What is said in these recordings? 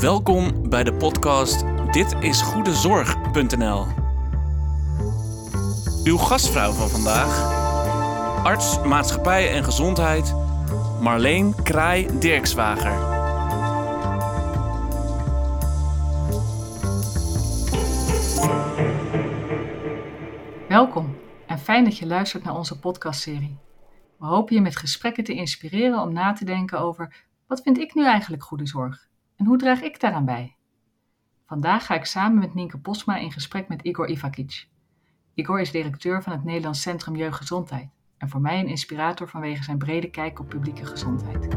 Welkom bij de podcast Dit is Goedezorg.nl. Uw gastvrouw van vandaag, arts maatschappij en gezondheid, Marleen Kraai Dirkswager. Welkom en fijn dat je luistert naar onze podcastserie. We hopen je met gesprekken te inspireren om na te denken over wat vind ik nu eigenlijk goede zorg en hoe draag ik daaraan bij? Vandaag ga ik samen met Nienke Posma in gesprek met Igor Ivakic. Igor is directeur van het Nederlands Centrum Jeugdgezondheid en voor mij een inspirator vanwege zijn brede kijk op publieke gezondheid.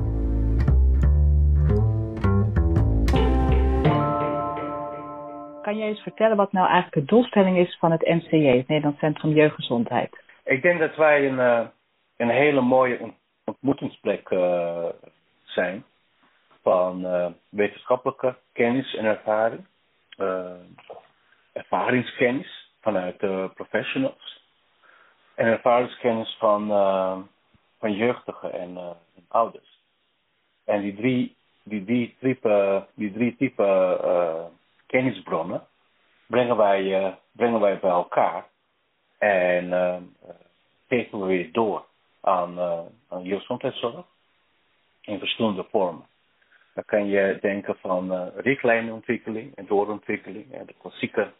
Kan jij eens vertellen wat nou eigenlijk de doelstelling is van het NCJ, het Nederlands Centrum Jeugdgezondheid? Ik denk dat wij een, uh, een hele mooie ontmoetingsplek uh, zijn van uh, wetenschappelijke kennis en ervaring, ervaringskennis vanuit de professionals en ervaringskennis van, van jeugdigen en, ouders. En die drie, die drie type, die drie type kennisbronnen brengen wij, brengen wij bij elkaar en geven we weer door aan, uh, aan in verschillende vormen. Dan kan je denken van uh, richtlijnenontwikkeling en doorontwikkeling, de klassieke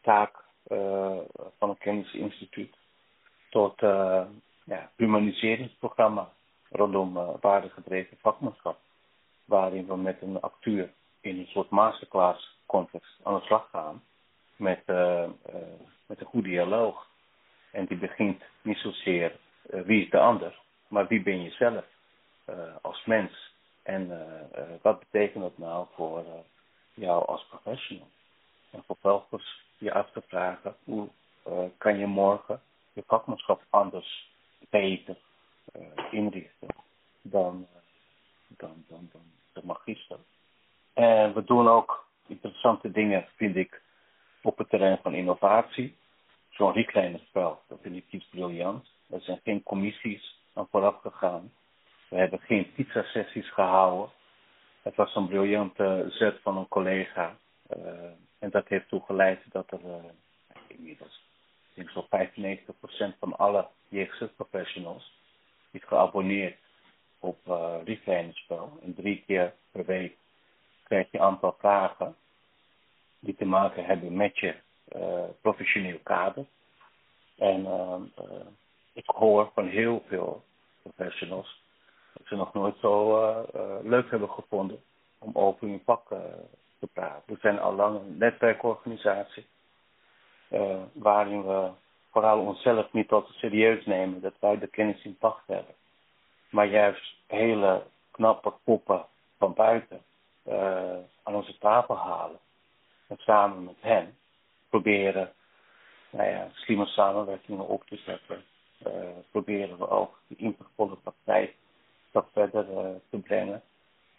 taak uh, van een kennisinstituut, tot uh, ja, humaniseringsprogramma rondom waardegedreven vakmanschap, waarin we met een acteur in een soort masterclass context aan de slag gaan met, met een goede dialoog. En die begint niet zozeer wie is de ander, maar wie ben je zelf als mens. En uh, wat betekent dat nou voor jou als professional? En vervolgens je af te vragen, hoe kan je morgen je vakmanschap anders, beter inrichten dan, dan, dan, dan de magister. En we doen ook interessante dingen, vind ik, op het terrein van innovatie zo'n richtlijnenspel, dat vind ik iets briljant. Er zijn geen commissies aan vooraf gegaan. We hebben geen pizza-sessies gehouden. Het was een briljante zet van een collega. Uh, en dat heeft toe geleid dat er uh, inmiddels, ik zo'n 95% van alle JXS-professionals is geabonneerd op uh, richtlijnenspel. En drie keer per week krijg je een aantal vragen die te maken hebben met je professioneel kader. En uh, ik hoor van heel veel professionals ze nog nooit zo leuk hebben gevonden om over hun vak te praten. We zijn al lang een netwerkorganisatie waarin we vooral onszelf niet altijd serieus nemen dat wij de kennis in pacht hebben. Maar juist hele knappe koppen van buiten aan onze tafel halen. En samen met hen proberen nou ja, slimme samenwerkingen op te zetten. Uh, proberen we ook de impactvolle praktijk verder uh, te brengen.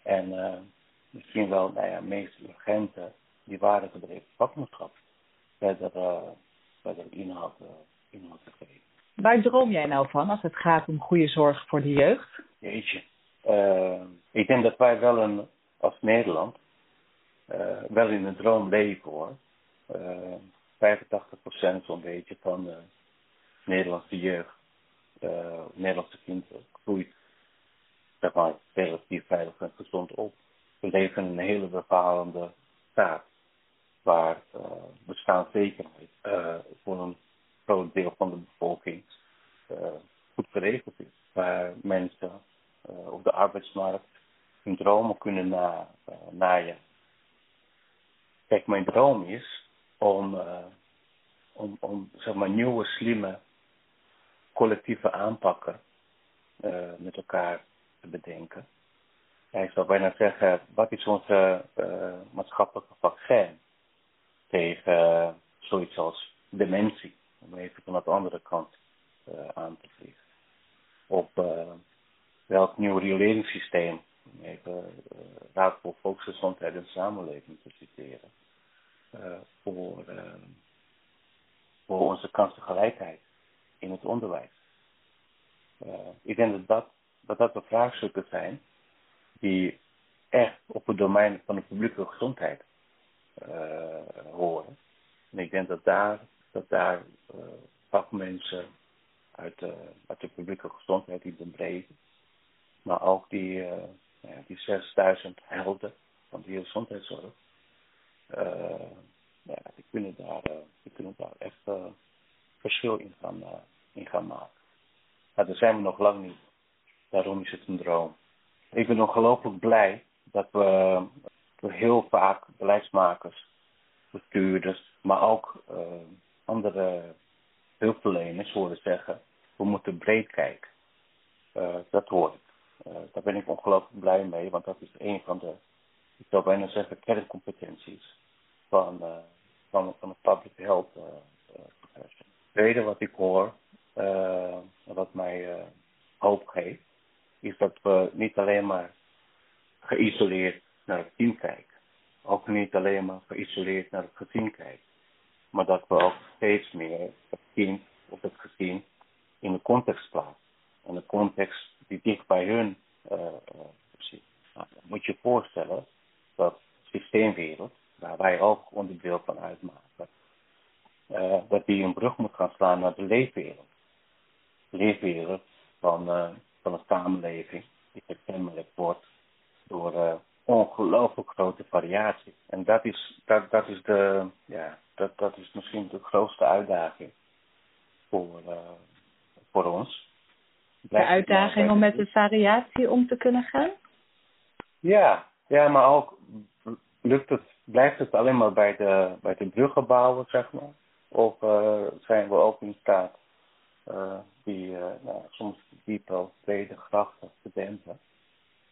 En uh, misschien wel nou ja, meest urgente, die waardegedreven vakmanschap verder, verder inhoud, inhoud te geven. Waar droom jij nou van als het gaat om goede zorg voor de jeugd? Jeetje. ik denk dat wij wel een, als Nederland wel in een droom leven hoor. 85% zo'n beetje van de Nederlandse jeugd, Nederlandse kinderen, groeit relatief veilig en gezond op. We leven in een hele bepalende staat waar uh, bestaanszekerheid uh, voor een groot deel van de bevolking uh, goed geregeld is. Waar mensen op de arbeidsmarkt hun dromen kunnen na, naaien. Kijk, mijn droom is om, om, om zeg maar, nieuwe, slimme, collectieve aanpakken met elkaar te bedenken. Ja, ik zou bijna zeggen, wat is onze uh, maatschappelijke vaccin tegen zoiets als dementie? Om even van de andere kant aan te vliegen. Of welk nieuw rioleringssysteem, om even Raad voor Volksgezondheid en Samenleving te citeren voor, voor onze kansengelijkheid in het onderwijs. Ik denk dat dat, dat dat de vraagstukken zijn die echt op het domein van de publieke gezondheid horen. En ik denk dat daar, dat daar vakmensen uit, uit de publieke gezondheid, die bedrijven, maar ook die, ja, die 6000 helden van de gezondheidszorg, ja, die kunnen daar, die kunnen daar echt verschil in gaan, in gaan maken. Maar daar zijn we nog lang niet. Daarom is het een droom. Ik ben ongelooflijk blij dat we, heel vaak beleidsmakers, bestuurders, maar ook uh, andere hulpverleners horen zeggen, we moeten breed kijken. Uh, dat hoor ik. Uh, daar ben ik ongelooflijk blij mee, want dat is een van de, ik zou bijna zeggen, kerncompetenties van, van, van de public health profession. Het tweede wat ik hoor, wat mij hoop geeft, we niet alleen maar geïsoleerd naar het team kijken. Ook niet alleen maar geïsoleerd naar het gezin kijken. Maar dat we ook steeds meer het kind of het gezin in de context plaatsen. En de context die dicht bij hun uh, zit. Nou, moet je voorstellen dat systeemwereld, waar wij ook onderdeel van uitmaken, dat die een brug moet gaan slaan naar de leefwereld. De leefwereld van van een samenleving die gekenmerkt wordt door uh, ongelooflijk grote variatie. En dat is, dat, dat is de, ja, dat, dat is misschien de grootste uitdaging voor, uh, voor ons. de uitdaging om met de variatie om te kunnen gaan? Ja, ja, maar ook lukt het, blijft het alleen maar bij de, bij de bruggen bouwen, zeg maar? Of uh, zijn we ook in staat uh, die uh, nou, soms diepe, brede grachten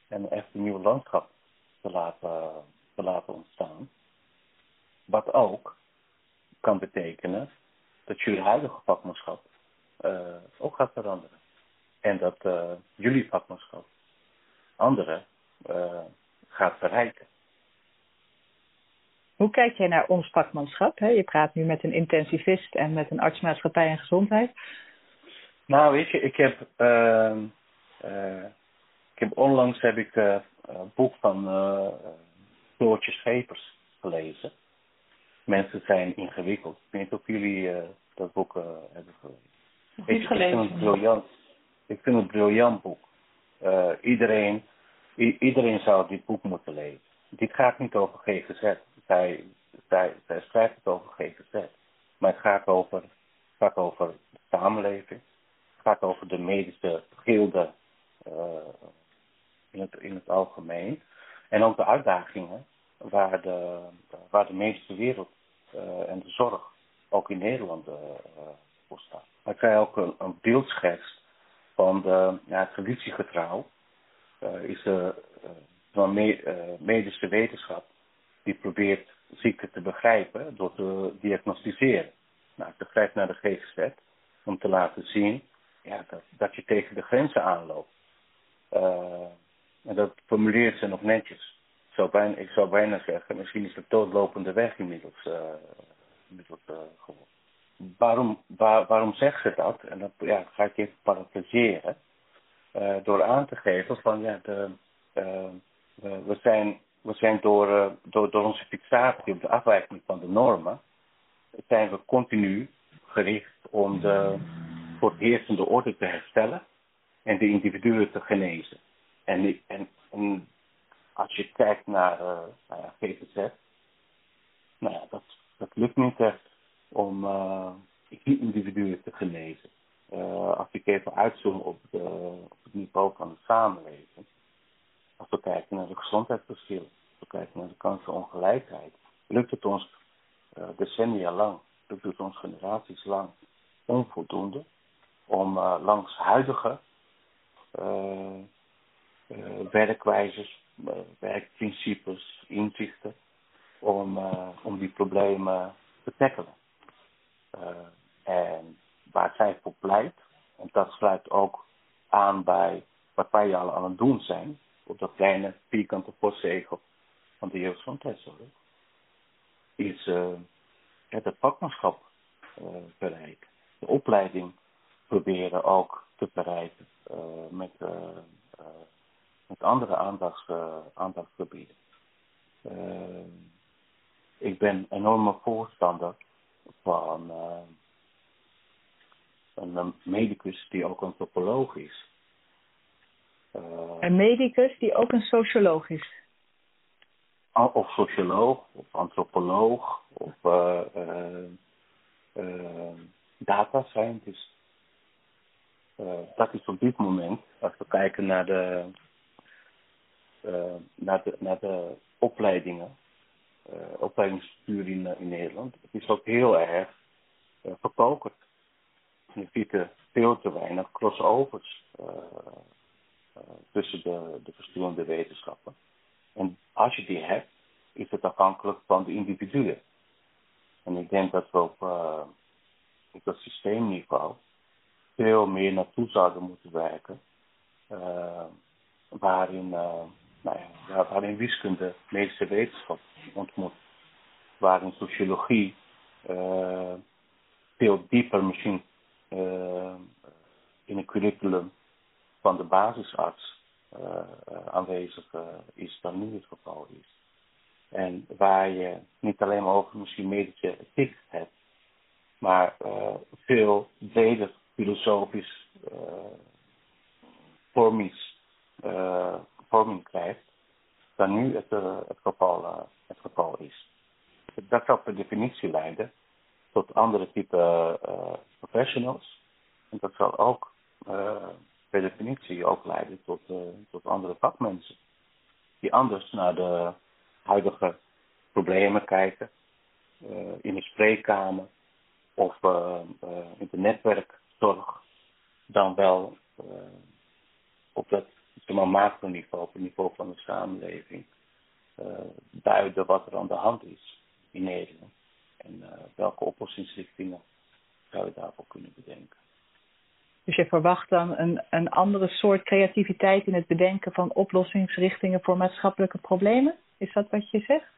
en echt een nieuw landschap te laten, te laten ontstaan. Wat ook kan betekenen dat jullie huidige vakmanschap uh, ook gaat veranderen. En dat jullie vakmanschap anderen gaat verrijken. Hoe kijk jij naar ons vakmanschap? Je praat nu met een intensivist en met een artsmaatschappij en gezondheid. Nou, weet je, ik heb, uh, uh, ik heb onlangs heb ik uh, een boek van uh, Floortje Schepers gelezen. Mensen zijn ingewikkeld. Ik weet niet of jullie dat boek hebben gelezen. Nog niet gelezen. Ik vind het briljant. Ik vind het een briljant boek. iedereen, iedereen zou dit boek moeten lezen. Dit gaat niet over GGZ. Zij, zij, zij schrijft het over GGZ. Maar het gaat over, het gaat over de samenleving gaat over de medische gilde uh, in, het, in het algemeen. En ook de uitdagingen waar de, waar de medische wereld uh, en de zorg ook in Nederland uh, voor staat. Hij krijgt ook een, een beeldschets van de, ja, traditiegetrouw. is de, me, medische wetenschap die probeert ziekte te begrijpen door te diagnosticeren. Nou, ik begrijp naar de GGZ om te laten zien ja, dat, dat je tegen de grenzen aanloopt. En dat formuleert ze nog netjes. Ik zou bijna, ik zou bijna zeggen, misschien is de doodlopende weg inmiddels, uh, inmiddels uh, geworden. Waarom, waar, waarom zegt ze dat? En dat ja, ga ik even parafraseren. door aan te geven van ja, de, we, zijn, we zijn door, door, door onze fixatie op de afwijking van de normen, zijn we continu gericht om de voor het heersende orde te herstellen en de individuen te genezen. En, en, als je kijkt naar, uh, nou ja, GVZ, nou ja, dat, dat lukt niet echt om die individuen te genezen. Uh, als ik even uitzoom op, de, op het niveau van de samenleving, als we kijken naar de gezondheidsverschillen, als we kijken naar de kansenongelijkheid, lukt het ons decennia lang, lukt het ons generaties lang onvoldoende om langs huidige werkwijzes, werkprincipes, inzichten, om, om die problemen te tackelen. en waar zij voor pleit, en dat sluit ook aan bij wat wij al aan het doen zijn, op dat kleine vierkante postzegel van de jeugdgezondheidszorg, is het vakmanschap bereiken. De opleiding proberen ook te bereiken uh, met, uh, met andere aandachts, aandachtsgebieden. ik ben enorme voorstander van een medicus die ook antropoloog is. een medicus die ook een socioloog is? Of socioloog, of antropoloog, of data scientist. Uh, dat is op dit moment, als we kijken naar de, uh, naar de, naar de opleidingen, uh, opleidingsstructuur in, in Nederland, het is ook heel erg verkokerd. Je ziet er veel te weinig crossovers tussen de, de verschillende wetenschappen. En als je die hebt, is het afhankelijk van de individuen. En ik denk dat we op, dat systeemniveau veel meer naartoe zouden moeten werken. Waarin, waarin wiskunde medische wetenschap ontmoet. Waarin sociologie uh, veel dieper misschien in een curriculum van de basisarts aanwezig is dan nu het geval is. En waar je niet alleen maar over misschien medische ethiek hebt, maar veel breder filosofisch uh, vormings, uh, vorming krijgt dan nu het, uh, het, geval, het geval is. Dat zal per definitie leiden tot andere type professionals. En dat zal ook per definitie ook leiden tot, tot andere vakmensen. Die anders naar de huidige problemen kijken. in de spreekkamer of in het netwerk zorg dan wel op dat zeg maar, macroniveau, op het niveau van de samenleving, duiden wat er aan de hand is in Nederland. En uh, welke oplossingsrichtingen zou je daarvoor kunnen bedenken. Dus je verwacht dan een, een andere soort creativiteit in het bedenken van oplossingsrichtingen voor maatschappelijke problemen? Is dat wat je zegt?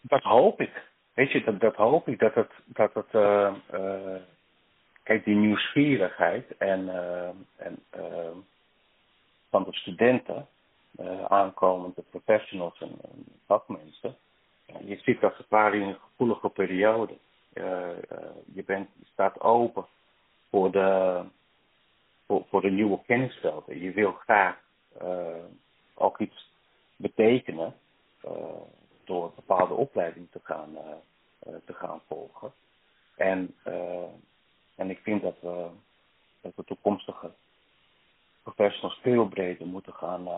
Dat hoop ik. Weet je, dat, dat hoop ik dat het, dat het uh, uh, kijk, die nieuwsgierigheid en, uh, en van de studenten, aankomende professionals en, en vakmensen, je zit als het ware in een gevoelige periode. je, bent, je staat open voor de, voor, voor de nieuwe kennisvelden. Je wil graag ook iets betekenen door bepaalde opleidingen te gaan, te gaan volgen. En en ik vind dat we, dat we toekomstige professionals veel breder moeten gaan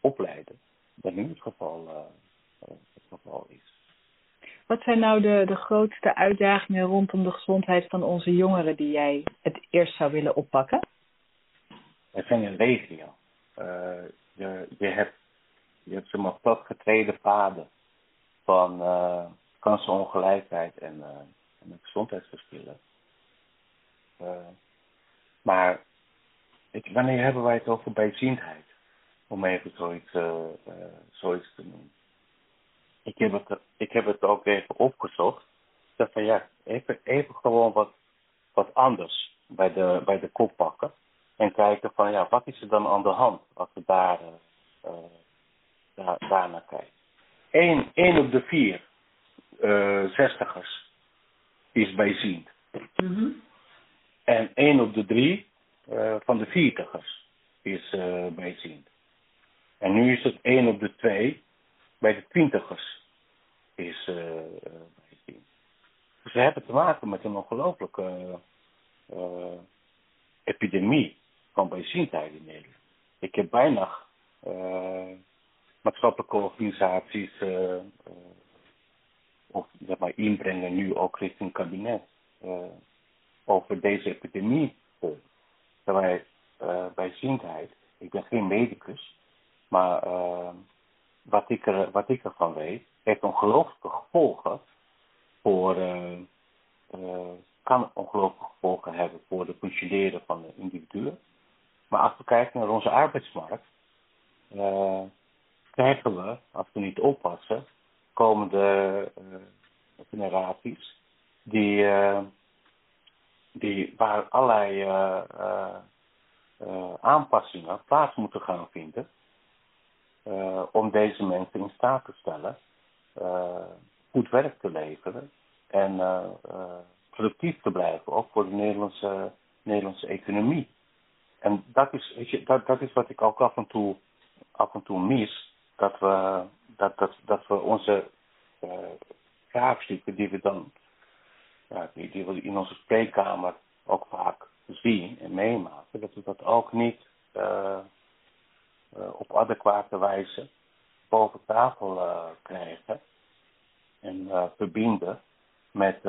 opleiden dan nu het geval, uh, het geval is. Wat zijn nou de, de grootste uitdagingen rondom de gezondheid van onze jongeren die jij het eerst zou willen oppakken? Er zijn een legio. je, je hebt, je hebt zomaar platgetreden paden van kansenongelijkheid en en de gezondheidsverschillen. Uh, maar wanneer hebben wij het over bijziendheid? Om even zoiets, uh, zoiets te noemen. Ik heb, het, ik heb het ook even opgezocht. Ik dacht van ja, even, even gewoon wat, wat anders bij de, bij de kop pakken. En kijken van ja, wat is er dan aan de hand als we daar, daar, daar naar kijken. Eén, één op de vier zestigers is bijziend. Mm En één op de drie uh, van de viertigers is uh, bijziend. En nu is het één op de twee bij de twintigers is uh. Dus hebben te maken met een ongelooflijke epidemie van bijziendheid in Nederland. Ik heb bijna maatschappelijke organisaties of zeg maar, inbrengen nu ook richting kabinet uh, over deze epidemie. Terwijl uh, bij ziendheid, ik ben geen medicus, maar uh, wat, ik er, wat ik ervan weet, heeft ongelooflijke gevolgen voor, kan ongelooflijke gevolgen hebben voor het functioneren van de individuen. Maar als we kijken naar onze arbeidsmarkt, krijgen we, als we niet oppassen, komende generaties, die, die waar allerlei aanpassingen plaats moeten gaan vinden. Om deze mensen in staat te stellen goed werk te leveren en productief te blijven, ook voor de Nederlandse, Nederlandse economie. En dat is, je, dat, dat is wat ik ook af en toe, af en toe mis. Dat we, dat, dat, dat we onze uh, vraagstukken die we dan ja, die, die we in onze spreekkamer ook vaak zien en meemaken, dat we dat ook niet uh, uh, op adequate wijze boven tafel krijgen en verbinden met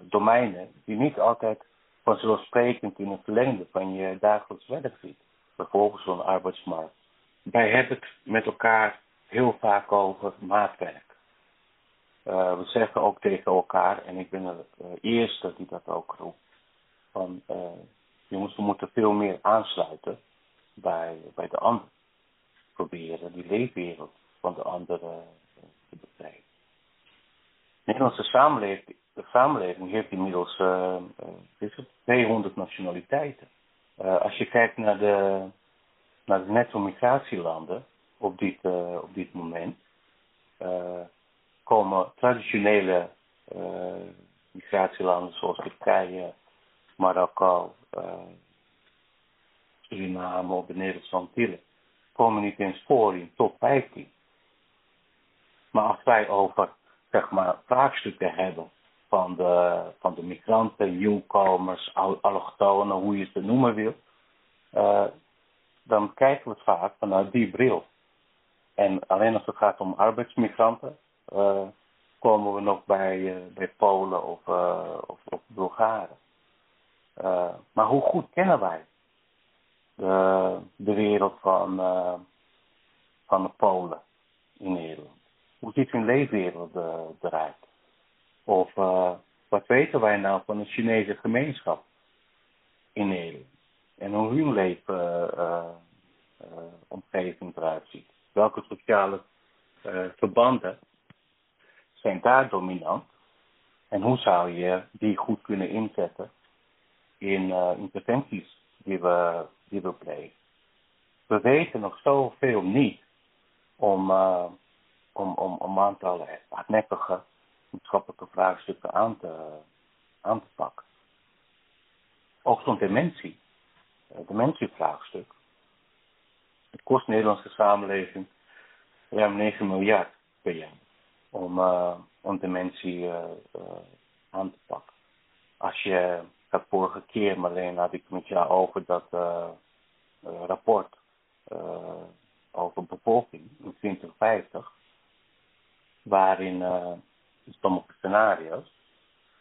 domeinen die niet altijd vanzelfsprekend in het verlengde van je dagelijks werk ziet. Bijvoorbeeld zo'n arbeidsmarkt. Wij hebben het met elkaar heel vaak over maatwerk. We zeggen ook tegen elkaar, en ik ben de eerste die dat ook roept, van uh, jongens, we moeten veel meer aansluiten bij, bij de ander. Proberen die leefwereld van de ander te begrijpen. De Nederlandse samenleving de samenleving heeft inmiddels uh, uh, 200 nationaliteiten. Uh, als je kijkt naar de, naar de netto migratielanden op dit, op dit moment, komen traditionele migratielanden zoals Turkije, Marokko, Suriname of de Nederlandse Antillen, komen niet eens voor in top 15. Maar als wij over zeg maar, vraagstukken hebben van de, van de migranten, nieuwkomers, allochtonen, hoe je ze noemen wil, uh, dan kijken we het vaak vanuit die bril. En alleen als het gaat om arbeidsmigranten, uh, komen we nog bij, uh, bij Polen of, of, of Bulgaren. maar hoe goed kennen wij de, de wereld van, van de Polen in Nederland? Hoe ziet hun leefwereld eruit? Of uh, wat weten wij nou van de Chinese gemeenschap in Nederland? En hoe hun leefomgeving uh, eruit ziet. Welke sociale verbanden zijn daar dominant? En hoe zou je die goed kunnen inzetten in interventies die we, die we plegen? We weten nog zoveel niet om, om, om, om aantal hardnekkige maatschappelijke vraagstukken aan te, aan te pakken. Ook zo'n dementie, eh, dementievraagstuk. Het kost de Nederlandse samenleving ruim 9 miljard per jaar om, uh, om dementie uh, uh, aan te pakken. Als je, vorige keer, alleen had ik met jou over dat rapport over bevolking in 2050, waarin sommige scenario's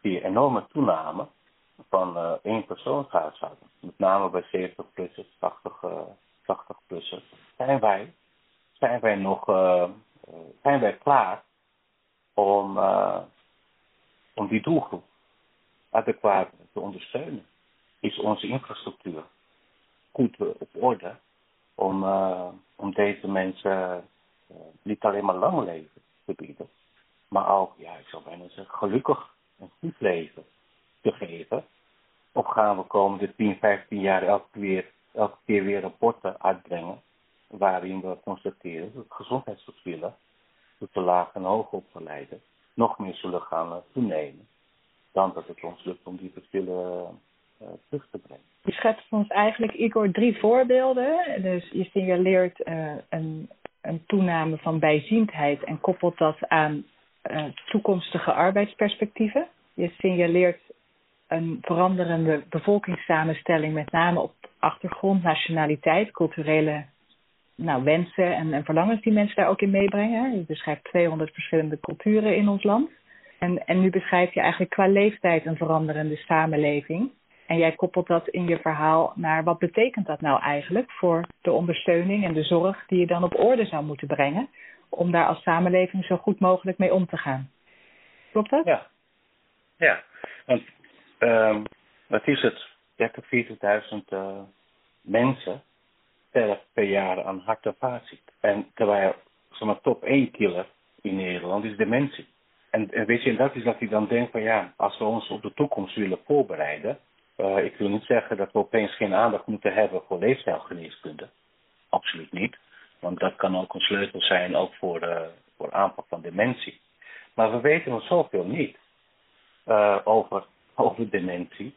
die enorme toename van uh, één persoonshuishouden. Met name bij 70-plussers, 80, uh, 80-plussers. Zijn wij, zijn wij nog uh, zijn wij klaar om, om die doelgroep adequaat te ondersteunen? Is onze infrastructuur goed op orde om, om deze mensen niet alleen maar lang leven te bieden, maar ook, ja, ik zou bijna zeggen, gelukkig een goed leven te geven? Of gaan we komende 10, 15 jaar elke keer, keer weer rapporten uitbrengen waarin we constateren dat gezondheidsverschillen tussen laag en hoog opgeleiden nog meer zullen gaan toenemen dan dat het ons lukt om die verschillen uh, terug te brengen. Je schetst ons eigenlijk, Igor, drie voorbeelden. Dus je signaleert uh, een, een toename van bijziendheid en koppelt dat aan uh, toekomstige arbeidsperspectieven. Je signaleert een veranderende bevolkingssamenstelling, met name op achtergrond, nationaliteit, culturele nou, wensen en, en verlangens die mensen daar ook in meebrengen. Je beschrijft 200 verschillende culturen in ons land. En, en nu beschrijf je eigenlijk qua leeftijd een veranderende samenleving. En jij koppelt dat in je verhaal naar wat betekent dat nou eigenlijk voor de ondersteuning en de zorg die je dan op orde zou moeten brengen om daar als samenleving zo goed mogelijk mee om te gaan. Klopt dat? Ja. Ja, want um, wat is het? 30, 40.000 uh, mensen sterven per jaar aan hart- en vaatziekten. En terwijl zeg maar, top 1 killer in Nederland is dementie. En, en weet je, en dat is dat hij dan denkt van ja, als we ons op de toekomst willen voorbereiden, Uh, ik wil niet zeggen dat we opeens geen aandacht moeten hebben voor leefstijlgeneeskunde. Absoluut niet. Want dat kan ook een sleutel zijn ook voor, uh, voor aanpak van dementie. Maar we weten nog zoveel niet uh, over, over dementie.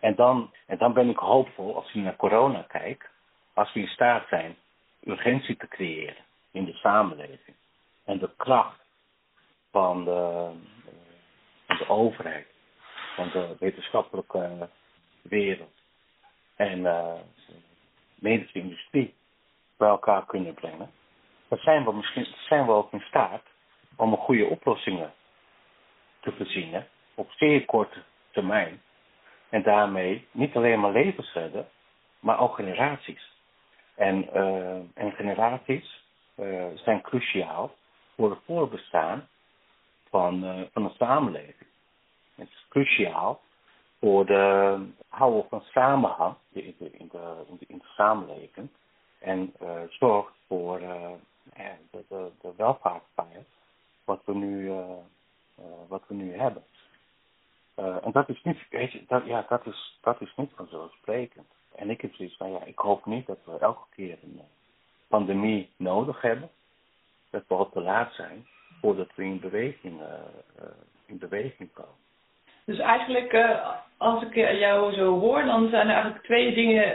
En dan, en dan ben ik hoopvol als je naar corona kijkt, als we in staat zijn urgentie te creëren in de samenleving. En de kracht van de, van de overheid, van de wetenschappelijke wereld en uh, medische industrie bij elkaar kunnen brengen, dan zijn we misschien zijn we ook in staat om goede oplossingen te verzinnen op zeer korte termijn. En daarmee niet alleen maar levens redden, maar ook generaties. En, uh, en generaties zijn cruciaal voor het voorbestaan van, uh, van een samenleving. Het is cruciaal voor de houden van samenhang in de, in de, in de, in de samenleving. En zorgt voor de, de, de welvaartspaard wat we nu, wat we nu hebben. en dat is niet, weet je, dat, ja, dat is, dat is niet vanzelfsprekend. En ik heb zoiets van, ja, ik hoop niet dat we elke keer een pandemie nodig hebben. Dat we al te laat zijn voordat we in beweging, uh, uh, in komen. Dus eigenlijk, uh, als ik jou zo hoor, dan zijn er eigenlijk twee dingen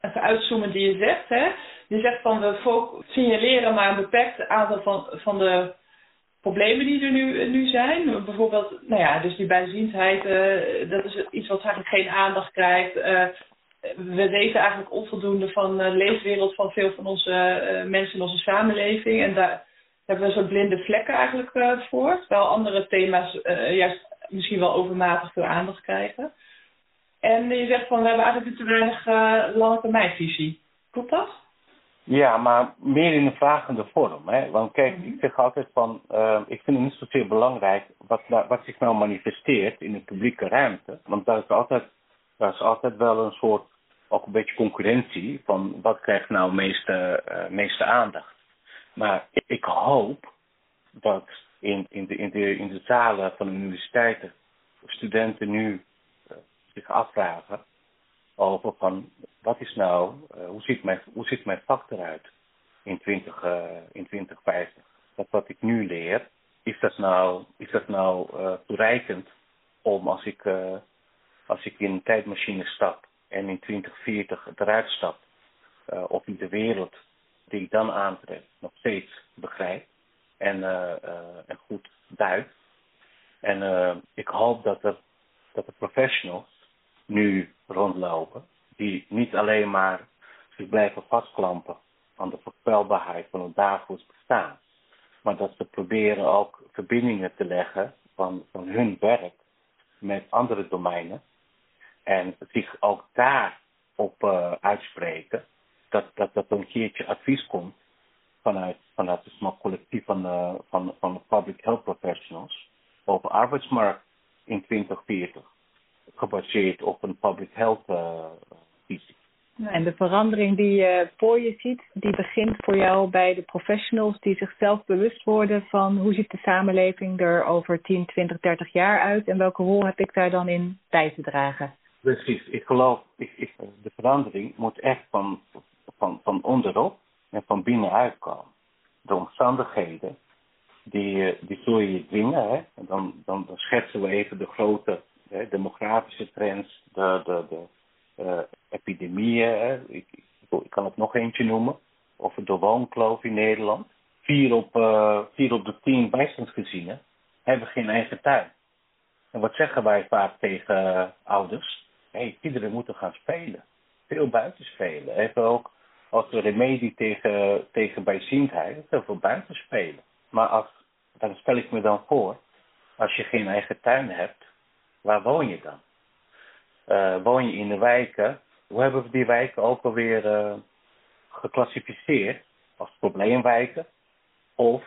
even uitzoomen die je zegt. Hè? Je zegt van we signaleren maar een beperkt aantal van, van de problemen die er nu, nu zijn. Bijvoorbeeld, nou ja, dus die bijziendheid, dat is iets wat eigenlijk geen aandacht krijgt we weten eigenlijk onvoldoende van de leefwereld van veel van onze mensen in onze samenleving. En daar hebben we soort blinde vlekken eigenlijk uh, voor. Terwijl andere thema's uh, juist misschien wel overmatig veel aandacht krijgen. En je zegt van we hebben eigenlijk te weinig lange termijnvisie. Klopt dat? Ja, maar meer in een vragende vorm. Hè? Want kijk, mm -hmm. ik zeg altijd van, ik vind het niet zozeer belangrijk wat, wat zich nou manifesteert in de publieke ruimte. Want dat is altijd, dat is altijd wel een soort ook een beetje concurrentie van wat krijgt nou meeste, uh, meeste aandacht. Maar ik hoop dat in, in, de, in, de, in de zalen van de universiteiten studenten nu uh, zich afvragen over van wat is nou, uh, hoe, ziet mijn, hoe ziet mijn vak eruit in, 20, in 2050? Dat wat ik nu leer, is dat nou, is dat nou toereikend om als ik, als ik in een tijdmachine stap en in 2040 eruit stapt, uh, of in de wereld die ik dan aantrek nog steeds begrijp en, uh, uh, en goed duidt. En ik hoop dat er, dat de professionals nu rondlopen, die niet alleen maar zich blijven vastklampen aan de voorspelbaarheid van het dagelijks bestaan, maar dat ze proberen ook verbindingen te leggen van, van hun werk met andere domeinen en zich ook daar op uh, uitspreken. Dat, dat, dat er een keertje advies komt vanuit, vanuit het collectief van de, van, van de public health professionals over arbeidsmarkt in 2040. Gebaseerd op een public health uh, visie. En de verandering die je voor je ziet, die begint voor jou bij de professionals die zichzelf bewust worden van hoe ziet de samenleving er over 10, 20, 30 jaar uit en welke rol heb ik daar dan in bij te dragen? Precies, ik geloof, ik, ik, de verandering moet echt van, van, van onderop en van binnenuit komen. De omstandigheden, die, die zul je dwingen. Hè? Dan, dan, schetsen we even de grote hè, demografische trends, de, de, de uh, epidemieën. Hè? Ik, ik, kan het nog eentje noemen. Over de woonkloof in Nederland. Vier op, uh, vier op de tien bijstandsgezinnen hebben geen eigen tuin. En wat zeggen wij vaak tegen ouders? hey, kinderen moeten gaan spelen. Veel buiten spelen. Even ook als remedie tegen, tegen bijziendheid, heel veel buiten spelen. Maar als, dan stel ik me dan voor, als je geen eigen tuin hebt, waar woon je dan? Uh, woon je in de wijken? Hoe hebben we die wijken ook alweer uh, geclassificeerd? Als probleemwijken? Of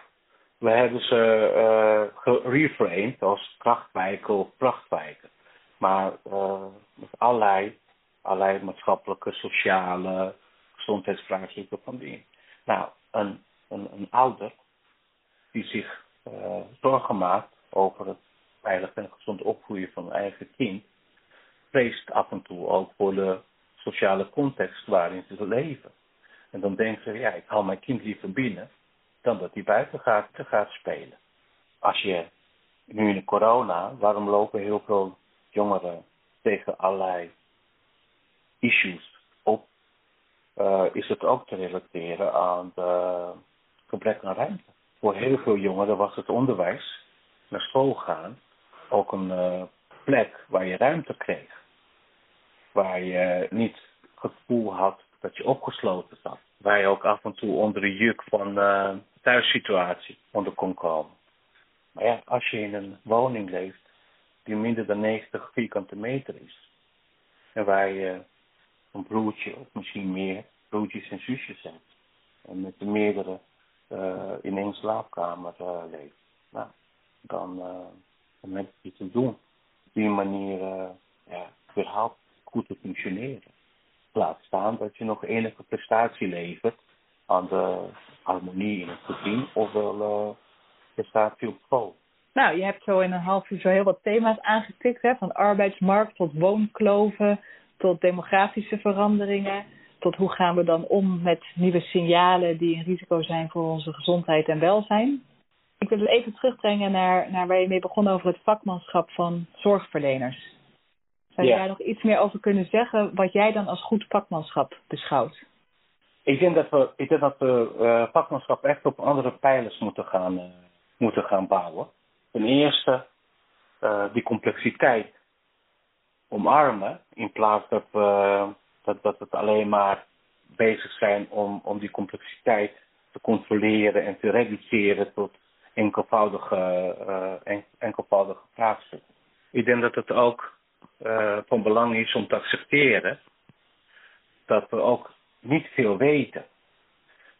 we hebben ze uh, gereframed als krachtwijken of prachtwijken. Maar met allerlei, allerlei maatschappelijke, sociale, gezondheidsvraagstukken van die. Nou, een, een, een ouder die zich uh, zorgen maakt over het veilig en gezond opgroeien van een eigen kind, vreest af en toe ook voor de sociale context waarin ze leven. En dan denken ze, ja, ik hou mijn kind liever binnen dan dat hij buiten gaat, gaat spelen. Als je nu in de corona, waarom lopen heel veel jongeren tegen allerlei issues is het ook te relateren aan de gebrek aan ruimte. Voor heel veel jongeren was het onderwijs, naar school gaan, ook een uh, plek waar je ruimte kreeg. Waar je niet het gevoel had dat je opgesloten zat. Waar je ook af en toe onder de juk van uh, thuissituatie onder kon komen. Maar ja, als je in een woning leeft die minder dan 90 vierkante meter is. En waar je een broertje of misschien meer broertjes en zusjes hebt. En met de meerdere uh, in één slaapkamer uh. Nou, dan, uh, dan heb te doen. Op die manier ja, goed te functioneren. Laat staan dat je nog enige prestatie levert aan de harmonie in het gezin ofwel prestatie op school. Nou, je hebt zo in een half uur zo heel wat thema's aangetikt, hè? van arbeidsmarkt tot woonkloven, tot demografische veranderingen, tot hoe gaan we dan om met nieuwe signalen die een risico zijn voor onze gezondheid en welzijn. Ik wil het even terugbrengen naar, naar waar je mee begon over het vakmanschap van zorgverleners. Zou je daar nog iets meer over kunnen zeggen, wat jij dan als goed vakmanschap beschouwt? Ik denk dat we, ik denk dat we uh, vakmanschap echt op andere pijlers moeten gaan, uh, moeten gaan bouwen. Ten eerste uh, die complexiteit omarmen, in plaats dat we, dat, dat we alleen maar bezig zijn om, om die complexiteit te controleren en te reduceren tot enkelvoudige, uh, en, enkelvoudige vraagstukken. Ik denk dat het ook uh, van belang is om te accepteren dat we ook niet veel weten.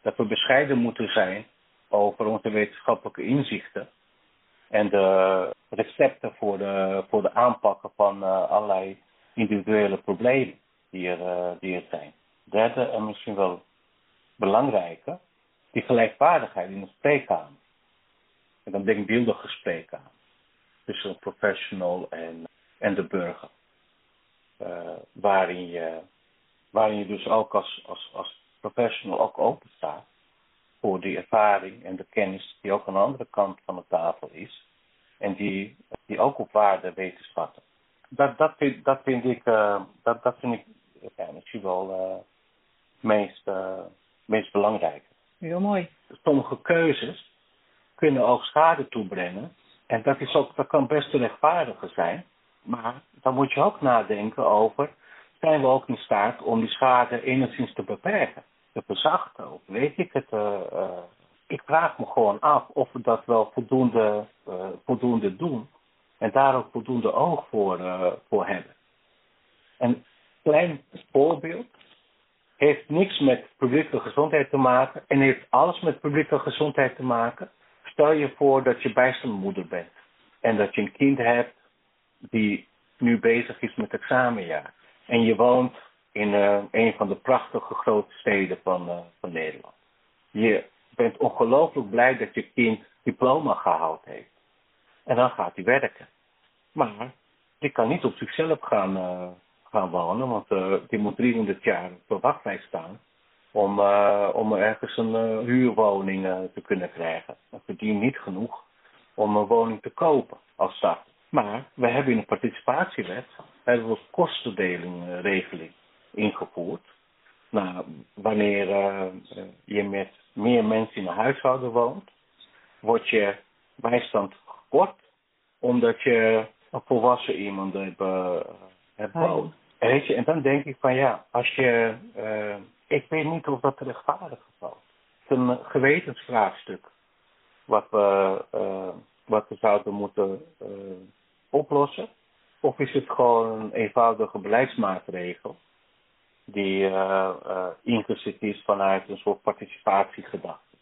Dat we bescheiden moeten zijn over onze wetenschappelijke inzichten en de recepten voor de, voor de aanpakken van uh, allerlei individuele problemen die er, uh, die er zijn. Derde en misschien wel belangrijker, die gelijkwaardigheid in de spreekkamer. En dan denkbeeldige spreekkamer. Tussen een professional en, en de burger. Uh, waarin, je, waarin je dus ook als, als, als professional ook open staat voor die ervaring en de kennis die ook aan de andere kant van de tafel is. En die, die ook op waarde weet te schatten. Dat, dat, vind, dat vind ik, uh, dat, dat vind ik ja, misschien wel uh, meest, uh, meest belangrijk. Heel mooi. Sommige keuzes kunnen ook schade toebrengen. En dat, is ook, dat kan best te rechtvaardigen zijn. Maar dan moet je ook nadenken over, zijn we ook in staat om die schade enigszins te beperken? Te verzachten, of weet ik het. Uh, uh, ik vraag me gewoon af of we dat wel voldoende, uh, voldoende doen. En daar ook voldoende oog voor, voor hebben. Een klein voorbeeld heeft niks met publieke gezondheid te maken en heeft alles met publieke gezondheid te maken. Stel je voor dat je bijstandmoeder bent en dat je een kind hebt die nu bezig is met examenjaar. En je woont in uh, een van de prachtige grote steden van, uh, van Nederland. Je bent ongelooflijk blij dat je kind diploma gehaald heeft. En dan gaat hij werken. Maar die kan niet op zichzelf gaan, uh, gaan wonen, want die moet 300 jaar op de wachtlijst staan om, om ergens een huurwoning te kunnen krijgen. Dat verdient niet genoeg om een woning te kopen als start. Maar we hebben in de participatiewet hebben we kostendelingregeling ingevoerd. Nou, wanneer uh, je met meer mensen in een huishouden woont, wordt je bijstand gekort, omdat je een volwassen iemand hebt, uh, hebt woont. Weet je, en dan denk ik van ja, als je, uh, ik weet niet of dat rechtvaardig valt. Het is een gewetensvraagstuk wat we, wat we zouden moeten oplossen. Of is het gewoon een eenvoudige beleidsmaatregel die uh, uh, ingezet is vanuit een soort participatiegedachte.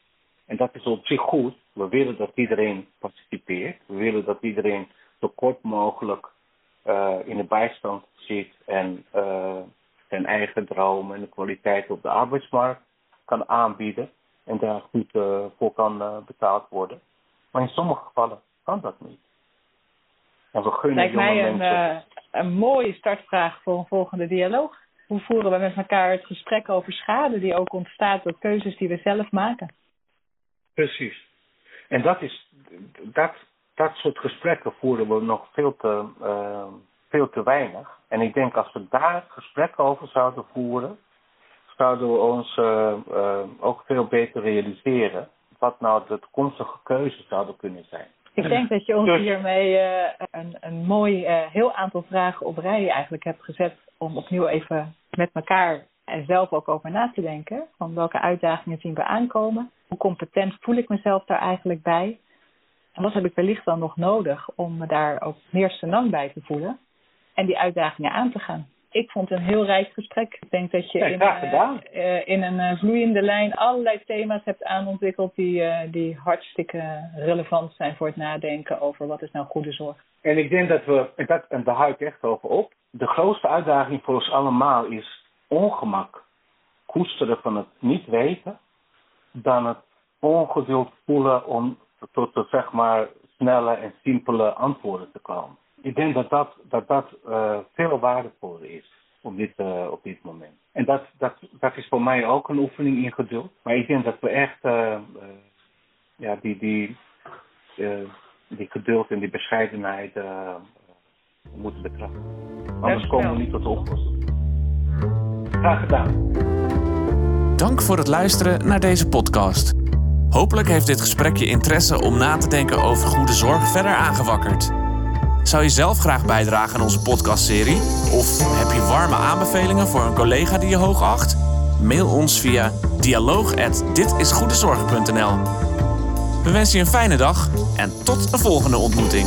En dat is op zich goed. We willen dat iedereen participeert. We willen dat iedereen zo kort mogelijk uh, in de bijstand zit en zijn eigen dromen en de kwaliteit op de arbeidsmarkt kan aanbieden en daar goed voor kan betaald worden. Maar in sommige gevallen kan dat niet. En we gunnen Lijkt jonge mij een, mensen. eh, een mooie startvraag voor een volgende dialoog. Hoe voeren we met elkaar het gesprek over schade die ook ontstaat door keuzes die we zelf maken? Precies. En dat is dat, dat soort gesprekken voeren we nog veel te, eh, veel te weinig. En ik denk als we daar gesprekken over zouden voeren, zouden we ons eh, eh, ook veel beter realiseren wat nou de toekomstige keuzes zouden kunnen zijn. Ik denk dat je ons Dus- hiermee eh, een, een mooi eh, heel aantal vragen op rij eigenlijk hebt gezet om opnieuw even met elkaar en zelf ook over na te denken. Van welke uitdagingen zien we aankomen? Hoe competent voel ik mezelf daar eigenlijk bij? En wat heb ik wellicht dan nog nodig om me daar ook meer senang bij te voelen en die uitdagingen aan te gaan? Ik vond het een heel rijk gesprek. Ik denk dat je Ja, in, graag eh, eh, in een eh, vloeiende lijn allerlei thema's hebt aanontwikkeld die, die hartstikke relevant zijn voor het nadenken over wat is nou goede zorg. En ik denk dat we, en, dat, en daar hou ik echt over op, de grootste uitdaging voor ons allemaal is ongemak. Koesteren van het niet weten, dan het ongeduld voelen om tot de zeg maar snelle en simpele antwoorden te komen. Ik denk dat dat, dat, dat eh, veel waardevoller is op dit, eh, op dit moment. En dat, dat, dat is voor mij ook een oefening in geduld. Maar ik denk dat we echt eh, ja, die, die, eh, die geduld en die bescheidenheid eh, moeten betrachten. Anders komen we niet tot de oplossing. Graag gedaan. Dank voor het luisteren naar deze podcast. Hopelijk heeft dit gesprek je interesse om na te denken over goede zorg verder aangewakkerd. Zou je zelf graag bijdragen aan onze podcastserie? Of heb je warme aanbevelingen voor een collega die je hoog acht? Mail ons via dialoog@ditisgoedezorg.nl. We wensen je een fijne dag en tot een volgende ontmoeting.